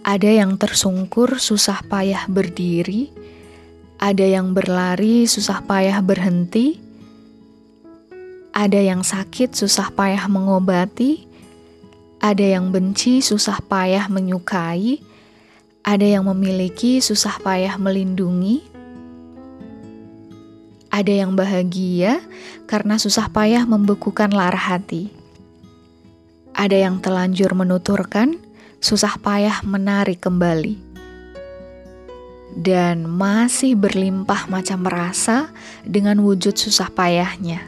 Ada yang tersungkur, susah payah berdiri. Ada yang berlari, susah payah berhenti. Ada yang sakit, susah payah mengobati. Ada yang benci, susah payah menyukai. Ada yang memiliki, susah payah melindungi. Ada yang bahagia karena susah payah membekukan lara hati. Ada yang telanjur menuturkan, susah payah menarik kembali. Dan masih berlimpah macam rasa dengan wujud susah payahnya.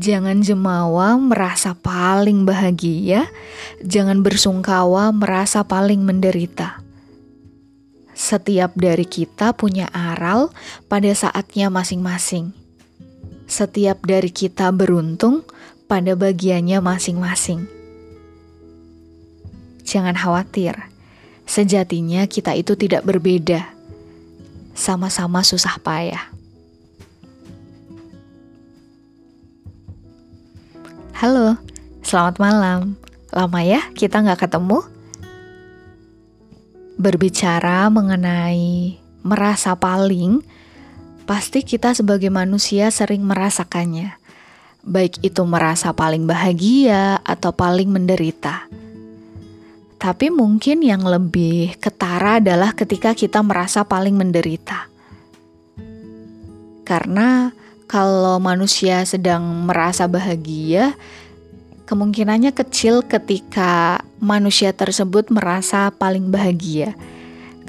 Jangan jemawa merasa paling bahagia, jangan bersungkawa merasa paling menderita. Setiap dari kita punya aral pada saatnya masing-masing. Setiap dari kita beruntung pada bagiannya masing-masing. Jangan khawatir, sejatinya kita itu tidak berbeda, sama-sama susah payah. Halo, selamat malam. Lama ya kita nggak ketemu? Berbicara mengenai merasa paling, pasti kita sebagai manusia sering merasakannya baik itu merasa paling bahagia atau paling menderita. Tapi mungkin yang lebih ketara adalah ketika kita merasa paling menderita. Karena kalau manusia sedang merasa bahagia, kemungkinannya kecil ketika manusia tersebut merasa paling bahagia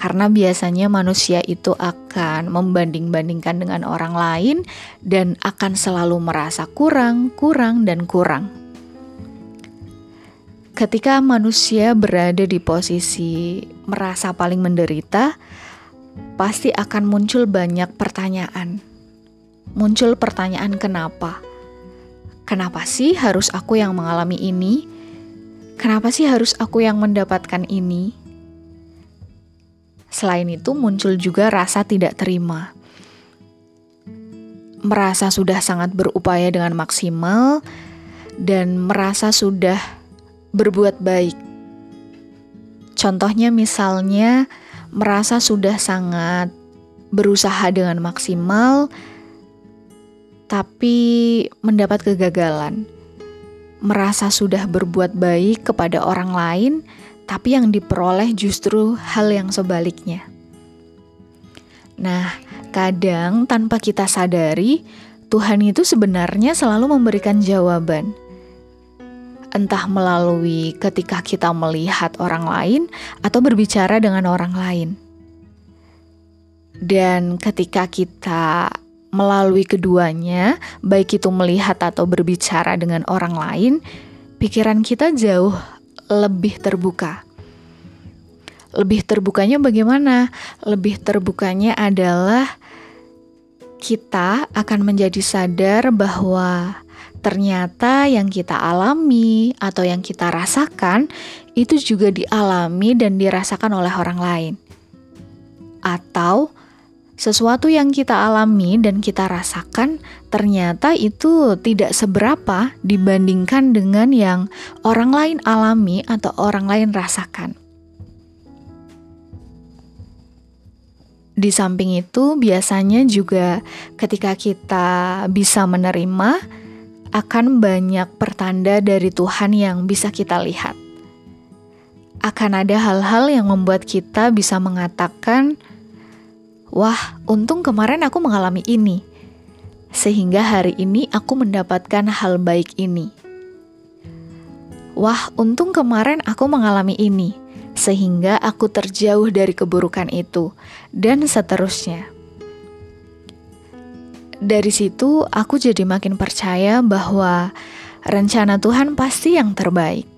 karena biasanya manusia itu akan membanding-bandingkan dengan orang lain dan akan selalu merasa kurang, kurang, dan kurang. Ketika manusia berada di posisi merasa paling menderita, pasti akan muncul banyak pertanyaan. Muncul pertanyaan kenapa? Kenapa sih harus aku yang mengalami ini? Kenapa sih harus aku yang mendapatkan ini? Selain itu, muncul juga rasa tidak terima, merasa sudah sangat berupaya dengan maksimal, dan merasa sudah berbuat baik. Contohnya, misalnya, merasa sudah sangat berusaha dengan maksimal, tapi mendapat kegagalan, merasa sudah berbuat baik kepada orang lain tapi yang diperoleh justru hal yang sebaliknya. Nah, kadang tanpa kita sadari, Tuhan itu sebenarnya selalu memberikan jawaban. Entah melalui ketika kita melihat orang lain atau berbicara dengan orang lain. Dan ketika kita melalui keduanya, baik itu melihat atau berbicara dengan orang lain, pikiran kita jauh lebih terbuka. Lebih terbukanya bagaimana? Lebih terbukanya adalah kita akan menjadi sadar bahwa ternyata yang kita alami atau yang kita rasakan itu juga dialami dan dirasakan oleh orang lain. Atau sesuatu yang kita alami dan kita rasakan ternyata itu tidak seberapa dibandingkan dengan yang orang lain alami atau orang lain rasakan. Di samping itu, biasanya juga ketika kita bisa menerima, akan banyak pertanda dari Tuhan yang bisa kita lihat. Akan ada hal-hal yang membuat kita bisa mengatakan, Wah, untung kemarin aku mengalami ini, sehingga hari ini aku mendapatkan hal baik ini. Wah, untung kemarin aku mengalami ini, sehingga aku terjauh dari keburukan itu, dan seterusnya. Dari situ, aku jadi makin percaya bahwa rencana Tuhan pasti yang terbaik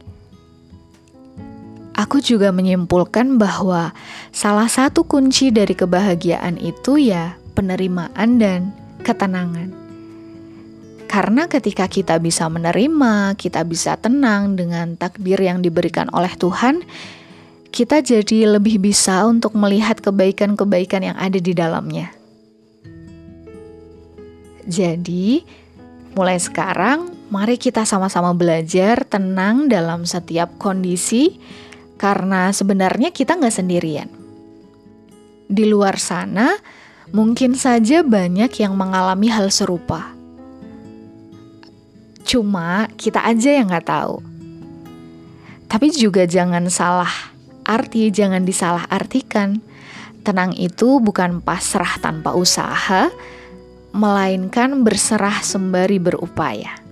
aku juga menyimpulkan bahwa salah satu kunci dari kebahagiaan itu ya penerimaan dan ketenangan. Karena ketika kita bisa menerima, kita bisa tenang dengan takdir yang diberikan oleh Tuhan, kita jadi lebih bisa untuk melihat kebaikan-kebaikan yang ada di dalamnya. Jadi, mulai sekarang, Mari kita sama-sama belajar tenang dalam setiap kondisi, karena sebenarnya kita nggak sendirian. Di luar sana, mungkin saja banyak yang mengalami hal serupa. Cuma kita aja yang nggak tahu. Tapi juga jangan salah arti, jangan disalah artikan. Tenang itu bukan pasrah tanpa usaha, melainkan berserah sembari berupaya.